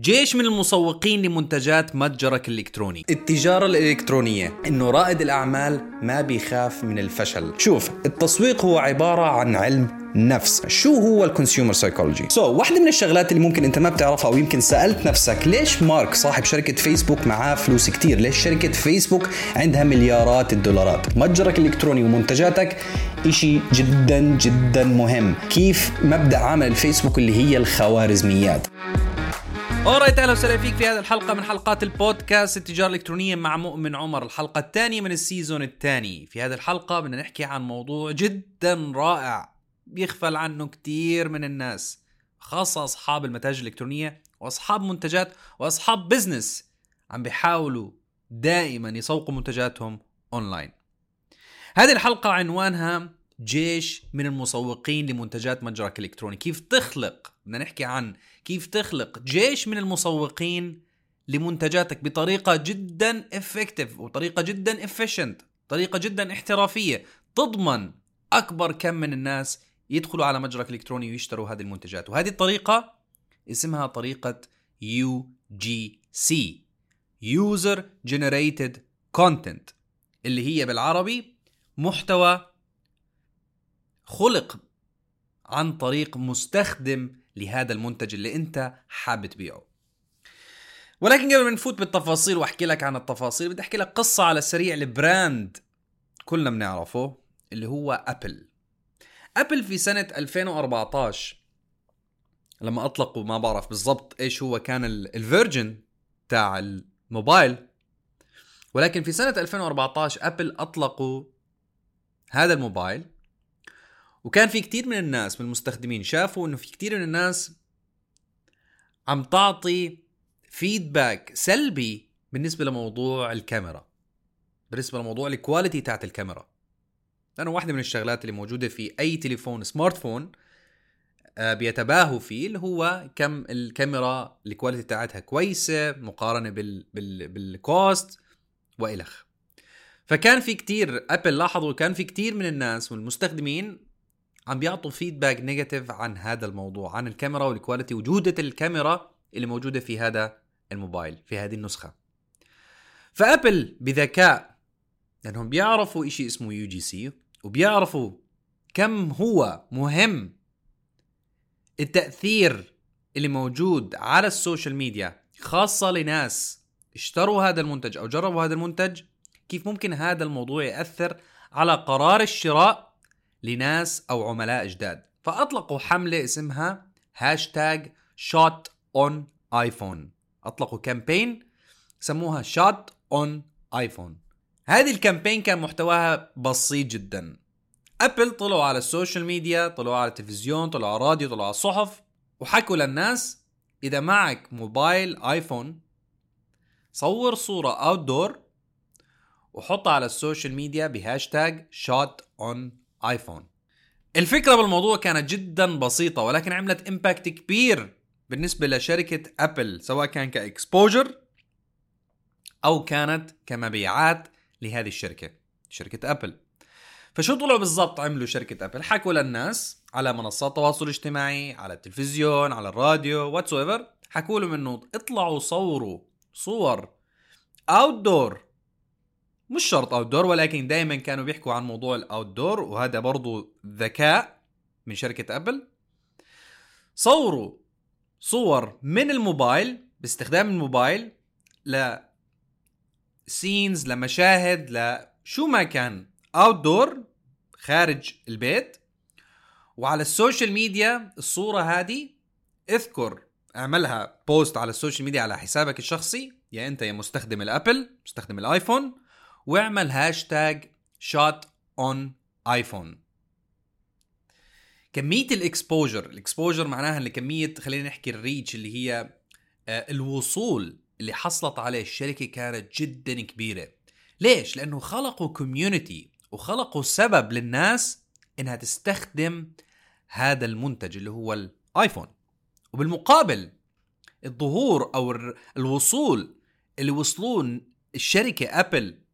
جيش من المسوقين لمنتجات متجرك الإلكتروني. التجارة الإلكترونية إنه رائد الأعمال ما بيخاف من الفشل. شوف التسويق هو عبارة عن علم نفس. شو هو ال consumer psychology so واحدة من الشغلات اللي ممكن أنت ما بتعرفها أو يمكن سألت نفسك ليش مارك صاحب شركة فيسبوك معاه فلوس كتير؟ ليش شركة فيسبوك عندها مليارات الدولارات؟ متجرك الإلكتروني ومنتجاتك إشي جدا جدا مهم. كيف مبدأ عمل الفيسبوك اللي هي الخوارزميات؟ alright أهلا وسهلا فيك في هذه الحلقة من حلقات البودكاست التجارة الإلكترونية مع مؤمن عمر الحلقة الثانية من ال season الثاني. في هذه الحلقة بدنا نحكي عن موضوع جدا رائع بيغفل عنه كثير من الناس خاصة أصحاب المتاجر الإلكترونية وأصحاب منتجات وأصحاب business عم بيحاولوا دائما يسوقوا منتجاتهم أونلاين. هذه الحلقة عنوانها جيش من المسوقين لمنتجات متجرك الإلكتروني كيف تخلق بدنا نحكي عن كيف تخلق جيش من المسوقين لمنتجاتك بطريقة جدا افكتيف وطريقة جدا efficient طريقة جدا احترافية تضمن أكبر كم من الناس يدخلوا على متجرك الالكتروني ويشتروا هذه المنتجات. وهذه الطريقة اسمها طريقة UGC User Generated Content اللي هي بالعربي محتوى خلق عن طريق مستخدم لهذا المنتج اللي انت حابب تبيعه. ولكن قبل ما نفوت بالتفاصيل واحكي لك عن التفاصيل بدي أحكي لك قصة على السريع ل brand كلنا بنعرفه اللي هو أبل. أبل في سنة 2014 لما أطلقوا ما بعرف بالضبط إيش هو كان ال version تاع الموبايل. ولكن في سنة 2014 أبل أطلقوا هذا الموبايل وكان في كثير من الناس من المستخدمين شافوا إنه في كثير من الناس عم تعطي feedback سلبي بالنسبة لموضوع الكاميرا بالنسبة لموضوع ال quality تاعت الكاميرا. لأنه واحدة من الشغلات اللي موجودة في أي تليفون smart phone آه، بيتباهوا فيه اللي هو كم الكاميرا ال quality تاعتها كويسة مقارنة بال بال بال cost والخ فكان في كتير ابل لاحظوا كان في كتير من الناس والمستخدمين عم بيعطوا feedback negative عن هذا الموضوع عن الكاميرا وال quality وجودة الكاميرا اللي موجودة في هذا الموبايل في هذه النسخة. فأبل بذكاء لأنهم بيعرفوا إشي اسمه UGC وبيعرفوا كم هو مهم التأثير اللي موجود على ال social media خاصة لناس اشتروا هذا المنتج أو جربوا هذا المنتج كيف ممكن هذا الموضوع يأثر على قرار الشراء لناس أو عملاء جداد. فأطلقوا حملة اسمها hashtag shot on iPhone أطلقوا campaign سموها shot on iPhone هذه ال campaign كان محتواها بسيط جدا. أبل طلعوا على ال social media طلعوا على التلفزيون طلعوا على الراديو طلعوا على الصحف وحكوا للناس إذا معك موبايل iPhone صور صورة outdoor وحطها على السوشيال ميديا ب hashtag shot on iPhone الفكرة بالموضوع كانت جدا بسيطة ولكن عملت impact كبير بالنسبة لشركة Apple سواء كان ك exposure أو كانت كمبيعات لهذه الشركة شركة Apple فشو طلعوا بالضبط عملوا شركة Apple حكوا للناس على منصات التواصل الاجتماعي على التلفزيون على الراديو whatsoever حكوا لهم إنه اطلعوا صوروا صور outdoor مش شرط outdoor ولكن دائما كانوا بيحكوا عن موضوع ال outdoor وهذا برضو ذكاء من شركة Apple صوروا صور من الموبايل باستخدام الموبايل ل scenes لمشاهد لشو ما كان outdoor خارج البيت. وعلى السوشيال ميديا الصورة هذه اذكر اعملها post على السوشيال ميديا على حسابك الشخصي يا انت يا مستخدم ال Apple مستخدم ال iPhone واعمل hashtag shot on iPhone كمية ال exposure ال exposure معناها اللي كمية خلينا نحكي ال reach اللي هي آه، الوصول اللي حصلت عليه الشركة كانت جدا كبيرة. ليش؟ لأنه خلقوا community وخلقوا سبب للناس إنها تستخدم هذا المنتج اللي هو ال iPhone وبالمقابل الظهور أو الوصول اللي وصلوا لشركة Apple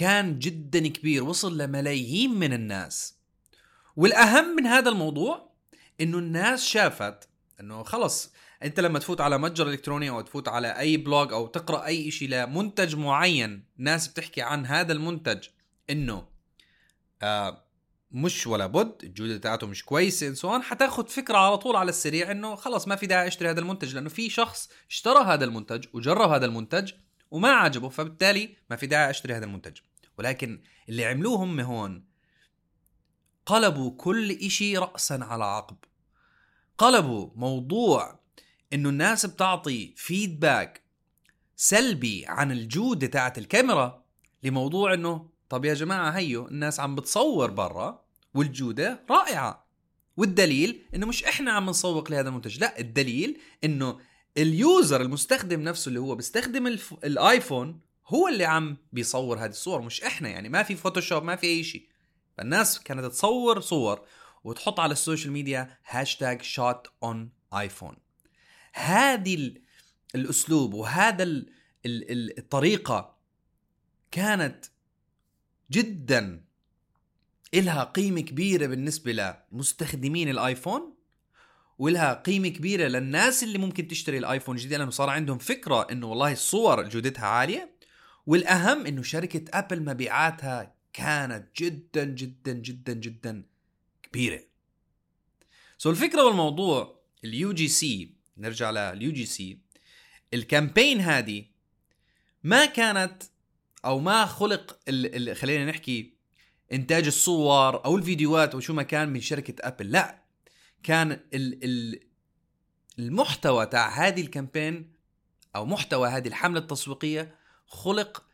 كان جدا كبير وصل لملايين من الناس. والأهم من هذا الموضوع إنه الناس شافت إنه خلص أنت لما تفوت على متجر إلكتروني أو تفوت على أي blog أو تقرأ أي شيء لمنتج معين ناس بتحكي عن هذا المنتج إنه آه مش ولا بد الجودة تاعته مش كويسة سواء حتاخذ فكرة على طول على السريع إنه خلص ما في داعي أشتري هذا المنتج لأنه في شخص اشترى هذا المنتج وجرب هذا المنتج وما عجبه فبالتالي ما في داعي أشتري هذا المنتج. ولكن اللي عملوه هم هون قلبوا كل إشي رأسا على عقب قلبوا موضوع إنه الناس بتعطي فيدباك سلبي عن الجودة تاعت الكاميرا لموضوع إنه طب يا جماعة هيو الناس عم بتصور برا والجودة رائعة والدليل إنه مش إحنا عم نسوق لهذا المنتج لا الدليل إنه ال user المستخدم نفسه اللي هو بيستخدم. ال iPhone هو اللي عم بيصور هذه الصور مش إحنا يعني ما في Photoshop ما في أي شيء. فالناس كانت تصور صور وتحط على السوشيال ميديا hashtag shot on iPhone هذه الأسلوب وهذا الطريقة كانت جدا إلها قيمة كبيرة بالنسبة لمستخدمين الآيفون ولها قيمة كبيرة للناس اللي ممكن تشتري الآيفون الجديد لأنه صار عندهم فكرة إنه والله الصور جودتها عالية. والأهم إنه شركة أبل مبيعاتها كانت جدا جدا جدا جدا كبيرة. so الفكرة بالموضوع ال UGC نرجع لل UGC ال campaign هذه ما كانت أو ما خلق خلينا نحكي إنتاج الصور أو الفيديوهات أو شو ما كان من شركة Apple لا. كان ال ال المحتوى تاع هذه ال campaign أو محتوى هذه الحملة التسويقية خلق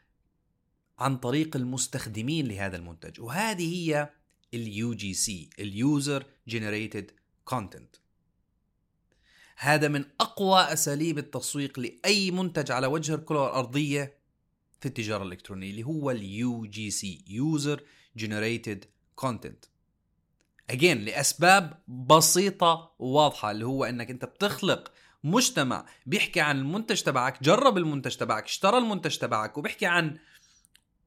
عن طريق المستخدمين لهذا المنتج. وهذه هي ال UGC ال user generated content هذا من أقوى أساليب التسويق لأي منتج على وجه الكرة الأرضية في التجارة الإلكترونية اللي هو ال UGC user generated content again لأسباب بسيطة وواضحه اللي هو إنك أنت بتخلق مجتمع بيحكي عن المنتج تبعك جرب المنتج تبعك اشترى المنتج تبعك وبيحكي عن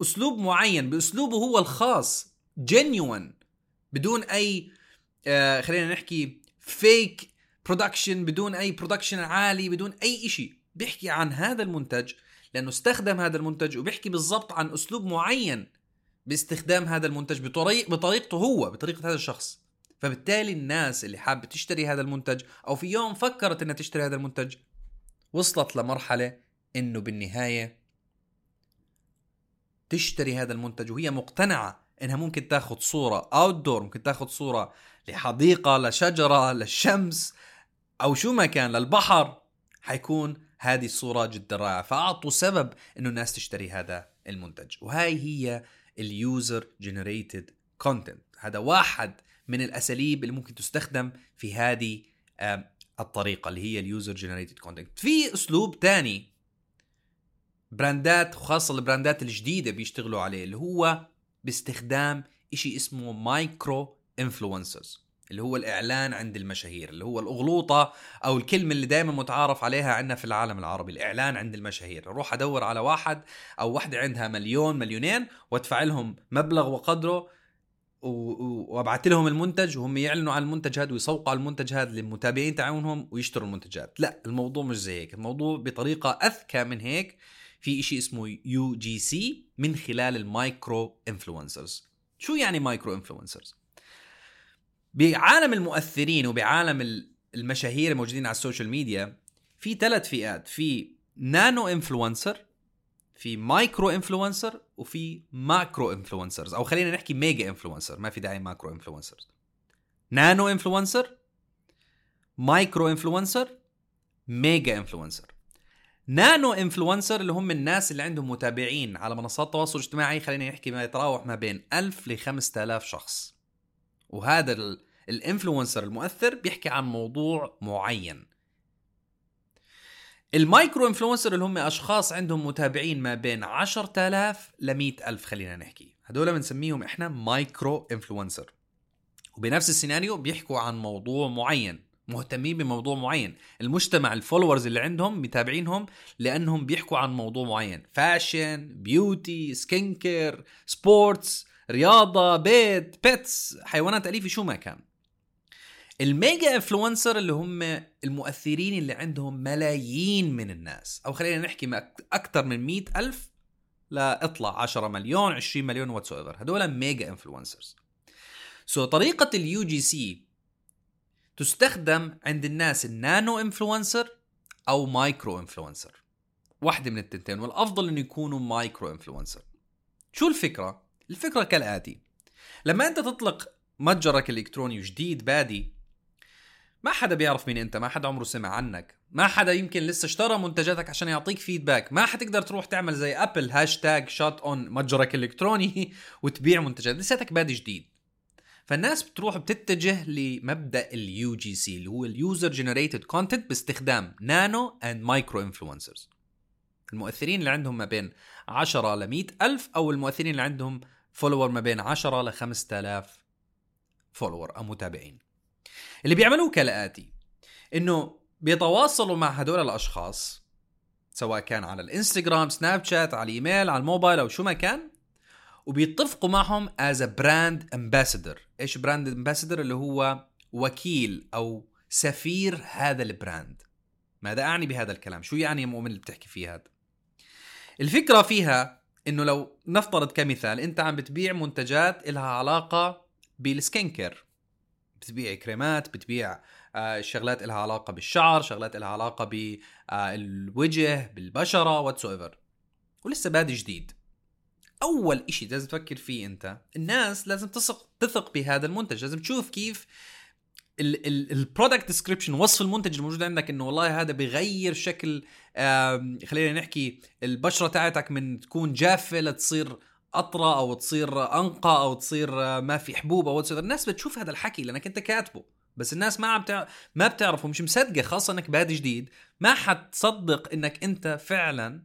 أسلوب معين بأسلوبه هو الخاص genuine بدون أي آه خلينا نحكي fake production بدون أي production عالي بدون أي شيء بيحكي عن هذا المنتج لأنه استخدم هذا المنتج وبيحكي بالضبط عن أسلوب معين باستخدام هذا المنتج بطريق بطريقته هو بطريقة هذا الشخص. فبالتالي الناس اللي حابة تشتري هذا المنتج أو في يوم فكرت إنها تشتري هذا المنتج وصلت لمرحلة إنه بالنهاية تشتري هذا المنتج وهي مقتنعة إنها ممكن تاخذ صورة outdoor ممكن تاخذ صورة لحديقة لشجرة للشمس أو شو ما كان للبحر حيكون هذه الصورة جدا رائعة. فأعطوا سبب أنه الناس تشتري هذا المنتج. وهاي هي ال user generated content هذا واحد من الأساليب اللي ممكن تستخدم في هذه الطريقة اللي هي ال user generated content في أسلوب تاني brandات وخاصة ال brandات الجديدة بيشتغلوا عليه اللي هو باستخدام إشي اسمه micro influencers اللي هو الإعلان عند المشاهير اللي هو الأغلوطة أو الكلمة اللي دائما متعارف عليها عندنا في العالم العربي الإعلان عند المشاهير. أروح أدور على واحد أو وحده عندها مليون مليونين وأدفع لهم مبلغ وقدره وابعث لهم المنتج وهم يعلنوا عن المنتج هذا ويسوقوا المنتج هذا للمتابعين تاعونهم ويشتروا المنتجات لا الموضوع مش زي هيك. الموضوع بطريقة أذكى من هيك في شيء اسمه UGC من خلال ال micro influencers. شو يعني micro influencers؟ بعالم المؤثرين وبعالم المشاهير الموجودين على السوشيال ميديا في ثلاث فئات. في nano influencer في micro influencer وفي macro influencers أو خلينا نحكي mega influencer ما في داعي macro influencers nano influencer micro influencer mega influencer nano influencer اللي هم الناس اللي عندهم متابعين على منصات التواصل الاجتماعي خلينا نحكي ما يتراوح ما بين 1000 ل 5000 شخص. وهذا ال influencer المؤثر بيحكي عن موضوع معين. ال micro influencer اللي هم أشخاص عندهم متابعين ما بين 10000 ل 100000 خلينا نحكي. هدول بنسميهم إحنا micro influencer. وبنفس السيناريو بيحكوا عن موضوع معين مهتمين بموضوع معين. المجتمع ال followers اللي عندهم متابعينهم لأنهم بيحكوا عن موضوع معين. fashion beauty skin care sports رياضة بيت pets حيوانات اليفه شو ما كان. ال mega influencer اللي هم المؤثرين اللي عندهم ملايين من الناس. أو خلينا نحكي أكثر من مئة ألف. لا اطلع 10 مليون 20 مليون whatsoever هذول mega influencers. So طريقة ال UGC تستخدم عند الناس ال nano influencer أو micro influencer. واحدة من التنتين والأفضل إنه يكونوا micro influencer. شو الفكرة؟ الفكرة كالآتي. لما أنت تطلق متجرك الالكتروني جديد بادي ما حدا بيعرف مين انت ما حدا عمره سمع عنك ما حدا يمكن لسه اشترى منتجاتك عشان يعطيك feedback ما حتقدر تروح تعمل زي Apple hashtag shot on متجرك الإلكتروني وتبيع منتجات. لساتك بادي جديد. فالناس بتروح بتتجه لمبدأ ال UGC اللي هو ال user generated content باستخدام nano and micro influencers المؤثرين اللي عندهم ما بين 10 ل 100 ألف أو المؤثرين اللي عندهم follower ما بين 10 ل 5000 follower أو متابعين. اللي بيعملوه كالآتي إنه بيتواصلوا مع هدول الأشخاص سواء كان على الإنستغرام سناب شات على الإيميل على الموبايل أو شو ما كان وبيتفقوا معهم as brand ambassador إيش brand ambassador اللي هو وكيل أو سفير هذا ال brand. ماذا أعني بهذا الكلام؟ شو يعني يا مؤمن اللي بتحكي فيه هذا؟ الفكرة فيها إنه لو نفترض كمثال أنت عم بتبيع منتجات لها علاقة بال skin care. بتبيع كريمات بتبيع آه شغلات لها علاقة بالشعر شغلات لها علاقة بالوجه آه بالبشرة whats ولسه بادي جديد. أول إشي لازم تفكر فيه أنت الناس لازم تثق تثق بهذا المنتج. لازم تشوف كيف ال product description وصف المنتج الموجود عندك إنه والله هذا بغير شكل خلينا نحكي البشرة تاعتك من تكون جافة لتصير أطرى أو تصير أنقى أو تصير ما في حبوب أو الناس بتشوف هذا الحكي لأنك أنت كاتبه. بس الناس ما عم. ما بتعرفه مش مصدقة خاصة إنك بادي جديد. ما حتصدق إنك أنت فعلا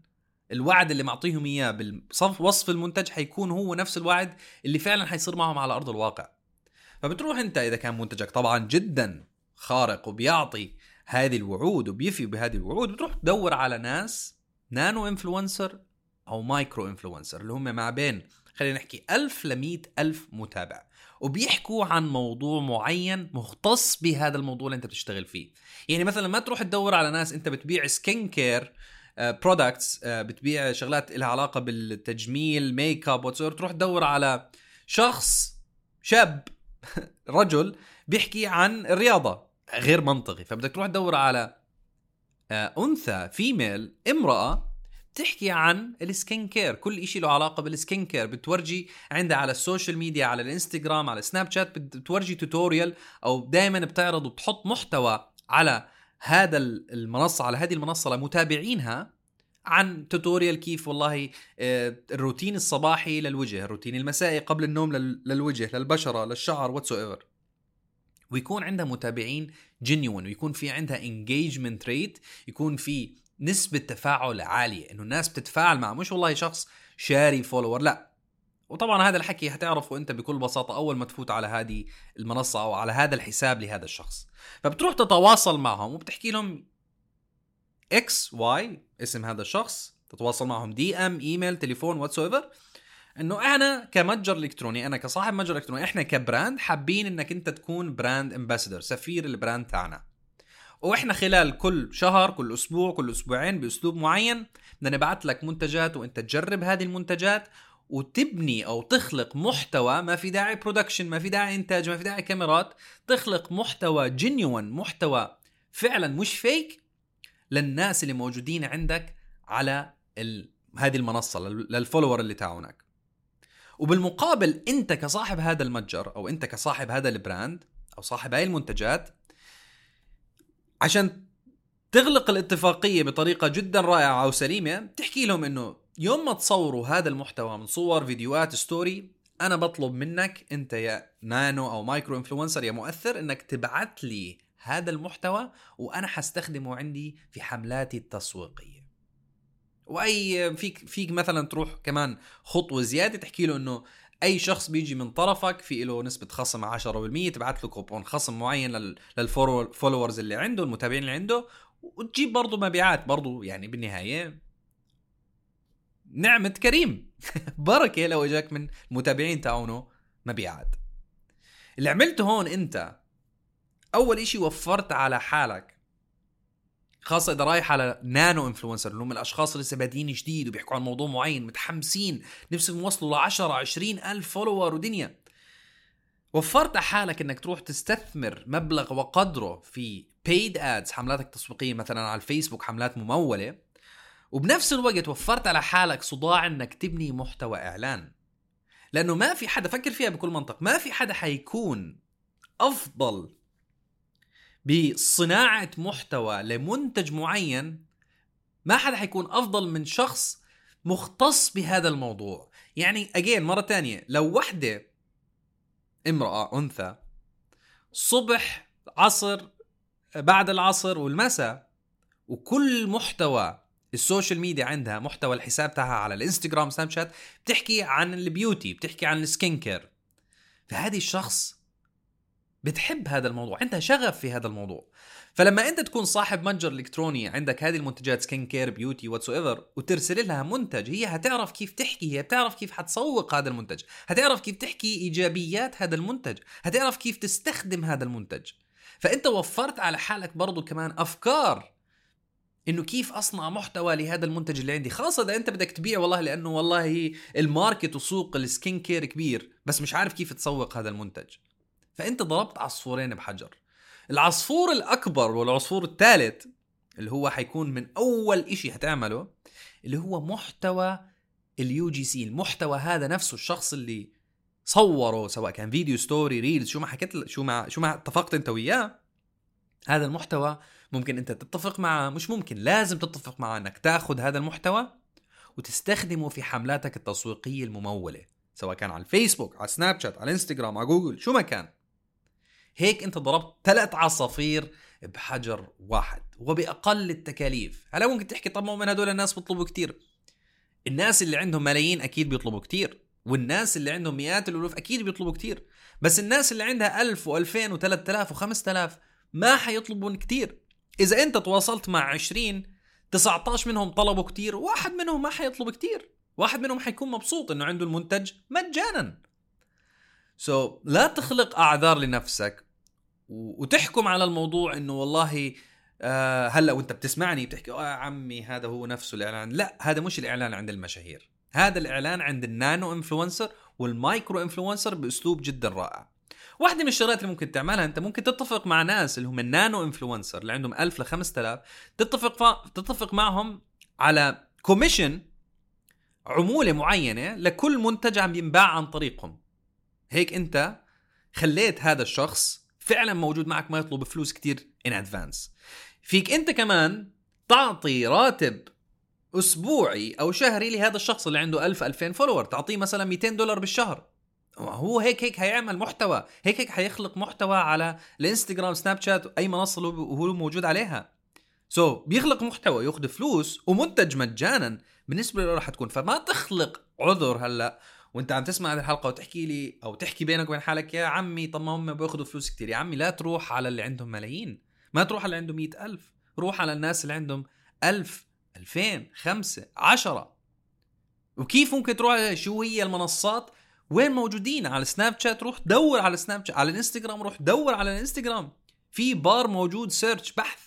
الوعد اللي معطيهم إياه بالصف وصف المنتج حيكون هو نفس الوعد اللي فعلا حيصير معهم على أرض الواقع. فبتروح أنت إذا كان منتجك طبعا جدا خارق وبيعطي هذه الوعود وبيفي بهذه الوعود بتروح تدور على ناس nano influencer أو micro influencer اللي هم ما بين خلينا نحكي ألف ل ألف متابع. وبيحكوا عن موضوع معين مختص بهذا الموضوع اللي أنت بتشتغل فيه. يعني مثلا ما تروح تدور على ناس أنت بتبيع skin care products بتبيع شغلات لها علاقة بالتجميل ميك اب تروح تدور على شخص شاب رجل بيحكي عن الرياضة. غير منطقي. فبدك تروح تدور على آه، أنثى female امرأة بتحكي عن ال skin care. كل شيء له علاقة بال skin care. بتورجي عندها على ال social media على الإنستغرام على سناب شات بتورجي tutorial أو دائما بتعرض وبتحط محتوى على هذا المنصة على هذه المنصة لمتابعينها عن tutorial كيف والله آه، الروتين الصباحي للوجه الروتين المسائي قبل النوم للوجه للبشرة للشعر whatsoever ويكون عندها متابعين genuine ويكون في عندها engagement rate يكون في نسبة تفاعل عالية إنه الناس بتتفاعل معه مش والله شخص شاري follower لا. وطبعا هذا الحكي حتعرفه أنت بكل بساطة أول ما تفوت على هذه المنصة أو على هذا الحساب لهذا الشخص. فبتروح تتواصل معهم وبتحكي لهم X Y اسم هذا الشخص تتواصل معهم DM email تليفون whats إنه أنا كمتجر إلكتروني أنا كصاحب متجر إلكتروني إحنا ك brand حابين إنك أنت تكون brand ambassador سفير ال brand تاعنا. وإحنا خلال كل شهر كل أسبوع كل أسبوعين بأسلوب معين بدنا نبعث لك منتجات وأنت تجرب هذه المنتجات وتبني أو تخلق محتوى ما في داعي production ما في داعي إنتاج ما في داعي كاميرات تخلق محتوى genuine محتوى فعلا مش fake للناس اللي موجودين عندك على ال... هذه المنصة لل follower اللي تاعونك. وبالمقابل أنت كصاحب هذا المتجر أو أنت كصاحب هذا ال brand أو صاحب هاي المنتجات عشان تغلق الاتفاقية بطريقة جدا رائعة أو سليمة تحكي لهم إنه يوم ما تصوروا هذا المحتوى من صور فيديوهات story أنا بطلب منك أنت يا نانو أو micro influencer يا مؤثر إنك تبعث لي هذا المحتوى وأنا حستخدمه عندي في حملاتي التسويقية. وأي فيك فيك مثلا تروح كمان خطوة زيادة تحكي له إنه أي شخص بيجي من طرفك في له نسبة خصم 10% تبعت له كوبون خصم معين لل followers اللي عنده المتابعين اللي عنده وتجيب برضه مبيعات. برضه يعني بالنهاية نعمة كريم. بركة لو إجاك من المتابعين تاعونه مبيعات. اللي عملته هون أنت أول إشي وفرت على حالك خاصة إذا رايح على nano influencer اللي هم الأشخاص اللي لسه بادين جديد وبيحكوا عن موضوع معين متحمسين نفسهم يوصلوا ل 10 20 ألف follower ودنيا. وفرت حالك إنك تروح تستثمر مبلغ وقدره في paid ads حملاتك تسويقية مثلا على الفيسبوك حملات ممولة. وبنفس الوقت وفرت على حالك صداع إنك تبني محتوى إعلان. لأنه ما في حدا فكر فيها بكل منطق ما في حدا حيكون أفضل بصناعة محتوى لمنتج معين ما حدا حيكون أفضل من شخص مختص بهذا الموضوع. يعني اجين مرة تانية لو وحدة امرأة أنثى صبح عصر بعد العصر والمساء وكل محتوى ال social media عندها محتوى الحساب تاعها على الإنستغرام سناب شات بتحكي عن ال beauty بتحكي عن ال skin care فهذه الشخص بتحب هذا الموضوع عندها شغف في هذا الموضوع. فلما انت تكون صاحب متجر إلكتروني عندك هذه المنتجات skin care beauty whatever وترسل لها منتج هي هتعرف كيف تحكي هي بتعرف كيف حتسوق هذا المنتج هتعرف كيف تحكي إيجابيات هذا المنتج هتعرف كيف تستخدم هذا المنتج. فانت وفرت على حالك برضو كمان أفكار إنه كيف أصنع محتوى لهذا المنتج اللي عندي. خاصه إذا أنت بدك تبيع والله لأنه والله ال market وسوق ال skin care كبير بس مش عارف كيف تسوق هذا المنتج. فأنت ضربت عصفورين بحجر. العصفور الأكبر والعصفور الثالث اللي هو حيكون من أول إشي هتعمله اللي هو محتوى ال UGC المحتوى هذا نفسه الشخص اللي صوره سواء كان فيديو story reels شو ما حكيت شو ما شو ما اتفقت أنت وياه هذا المحتوى ممكن أنت تتفق معه مش ممكن لازم تتفق معه إنك تاخذ هذا المحتوى وتستخدمه في حملاتك التسويقية الممولة سواء كان على الفيسبوك على سناب شات على الانستغرام على جوجل شو ما كان. هيك انت ضربت ثلاث عصافير بحجر واحد وبأقل التكاليف. هلا ممكن تحكي طب من هدول الناس بيطلبوا كتير. الناس اللي عندهم ملايين أكيد بيطلبوا كتير والناس اللي عندهم مئات الألوف أكيد بيطلبوا كتير. بس الناس اللي عندها ألف و2000 و3000 و5000 ما حيطلبون كتير. إذا أنت تواصلت مع 20 19 منهم طلبوا كتير واحد منهم ما حيطلب كتير. واحد منهم حيكون مبسوط إنه عنده المنتج مجانا. سو so, لا تخلق أعذار لنفسك. وتحكم على الموضوع إنه والله آه هلأ وأنت بتسمعني بتحكي آه عمي هذا هو نفسه الإعلان. لا هذا مش الإعلان عند المشاهير. هذا الإعلان عند ال nano influencer وال micro influencer بأسلوب جدا رائع. واحدة من الشغلات اللي ممكن تعملها أنت ممكن تتفق مع ناس اللي هم ال nano influencer اللي عندهم 1000 ل 5000 تتفق ف... تتفق معهم على commission عمولة معينة لكل منتج عم ينباع عن طريقهم. هيك أنت خليت هذا الشخص فعلا موجود معك ما يطلب فلوس كتير in advance فيك أنت كمان تعطي راتب أسبوعي أو شهري لهذا الشخص اللي عنده 1000 2000 follower تعطيه مثلا 200 دولار بالشهر. هو هيك هيك هيعمل محتوى. هيك هيك هيخلق محتوى على الإنستغرام سناب شات أي منصة هو موجود عليها. so, بيخلق محتوى ياخذ فلوس ومنتج مجانا. بالنسبة له راح تكون. فما تخلق عذر هلأ وانت عم تسمع هذه الحلقة وتحكي لي أو تحكي بينك وبين حالك يا عمي طب ما هم بياخذوا فلوس كتير. يا عمي لا تروح على اللي عندهم ملايين. ما تروح على اللي عنده مئة ألف. روح على الناس اللي عندهم ألف ألفين خمسة عشرة. وكيف ممكن تروح؟ شو هي المنصات؟ وين موجودين؟ على سناب شات روح دور على سناب شات على الإنستغرام روح دور على الإنستغرام. في بار موجود search بحث.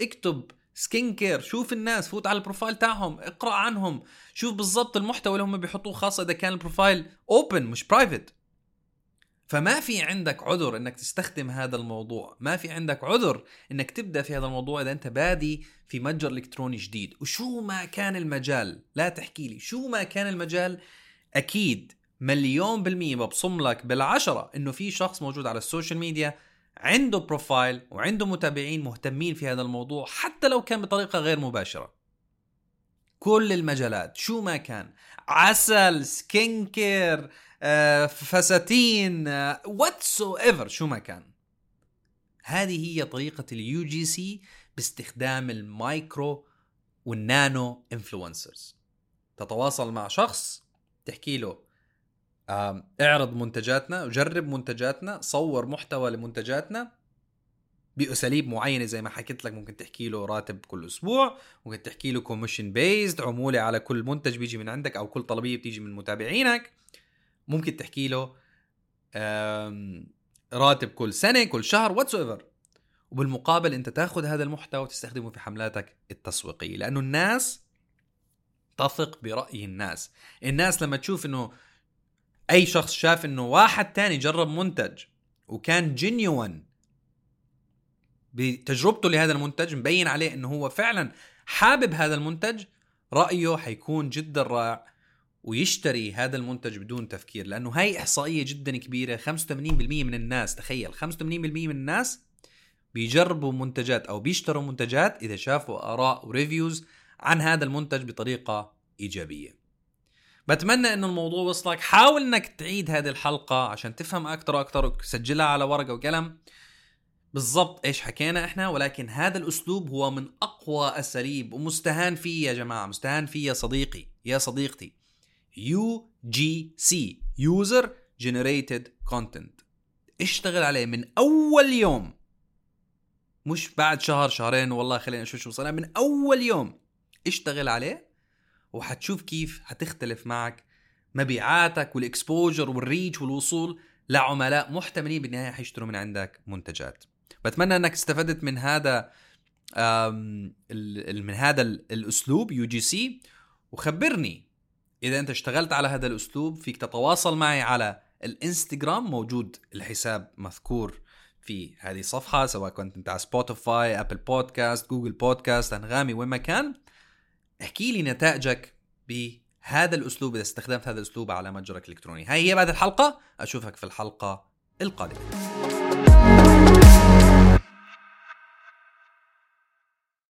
اكتب skin care شوف الناس فوت على ال profile تاعهم اقرأ عنهم شوف بالضبط المحتوى اللي هم بيحطوه خاصة إذا كان ال profile open مش private فما في عندك عذر إنك تستخدم هذا الموضوع. ما في عندك عذر إنك تبدأ في هذا الموضوع إذا أنت بادي في متجر إلكتروني جديد. وشو ما كان المجال لا تحكي لي شو ما كان المجال أكيد مليون بالمية ببصم لك بالعشرة إنه في شخص موجود على ال social media عنده profile وعنده متابعين مهتمين في هذا الموضوع حتى لو كان بطريقة غير مباشرة. كل المجالات شو ما كان عسل skin care آه، فساتين whatsoever شو ما كان. هذه هي طريقة ال UGC باستخدام ال micro وال nano influencers تتواصل مع شخص تحكي له اعرض منتجاتنا جرب منتجاتنا صور محتوى لمنتجاتنا بأساليب معينة زي ما حكيت لك ممكن تحكي له راتب كل أسبوع ممكن تحكي له commission based عمولة على كل منتج بيجي من عندك أو كل طلبية بتيجي من متابعينك. ممكن تحكي له راتب كل سنة كل شهر whatever وبالمقابل أنت تاخذ هذا المحتوى وتستخدمه في حملاتك التسويقية لأنه الناس تثق برأي الناس. الناس لما تشوف إنه أي شخص شاف إنه واحد تاني جرب منتج وكان genuine بتجربته لهذا المنتج مبين عليه إنه هو فعلا حابب هذا المنتج رأيه حيكون جدا رائع ويشتري هذا المنتج بدون تفكير لأنه هاي إحصائية جدا كبيرة 85% من الناس تخيل 85% من الناس بيجربوا منتجات أو بيشتروا منتجات إذا شافوا آراء وريفيوز عن هذا المنتج بطريقة إيجابية. بتمنى انه الموضوع وصلك. حاول إنك تعيد هذه الحلقة عشان تفهم أكثر وأكثر وسجلها على ورقة وقلم. بالضبط إيش حكينا إحنا ولكن هذا الأسلوب هو من أقوى اساليب ومستهان فيه يا جماعة مستهان فيه يا صديقي يا صديقتي. UGC user generated content اشتغل عليه من أول يوم. مش بعد شهر شهرين والله خلينا نشوف شو صار من أول يوم اشتغل عليه. وحتشوف كيف حتختلف معك مبيعاتك وال exposure وال reach والوصول لعملاء محتملين بالنهاية حيشتروا من عندك منتجات. بتمنى إنك استفدت من هذا من هذا الأسلوب UGC. وخبرني إذا أنت اشتغلت على هذا الأسلوب فيك تتواصل معي على الإنستغرام موجود الحساب مذكور في هذه الصفحة سواء كنت أنت على سبوتيفاي ابل بودكاست جوجل بودكاست أنغامي وين ما كان. احكي لي نتائجك بهذا الأسلوب إذا استخدمت هذا الأسلوب على متجرك الالكتروني هاي هي بعد الحلقة أشوفك في الحلقة القادمة.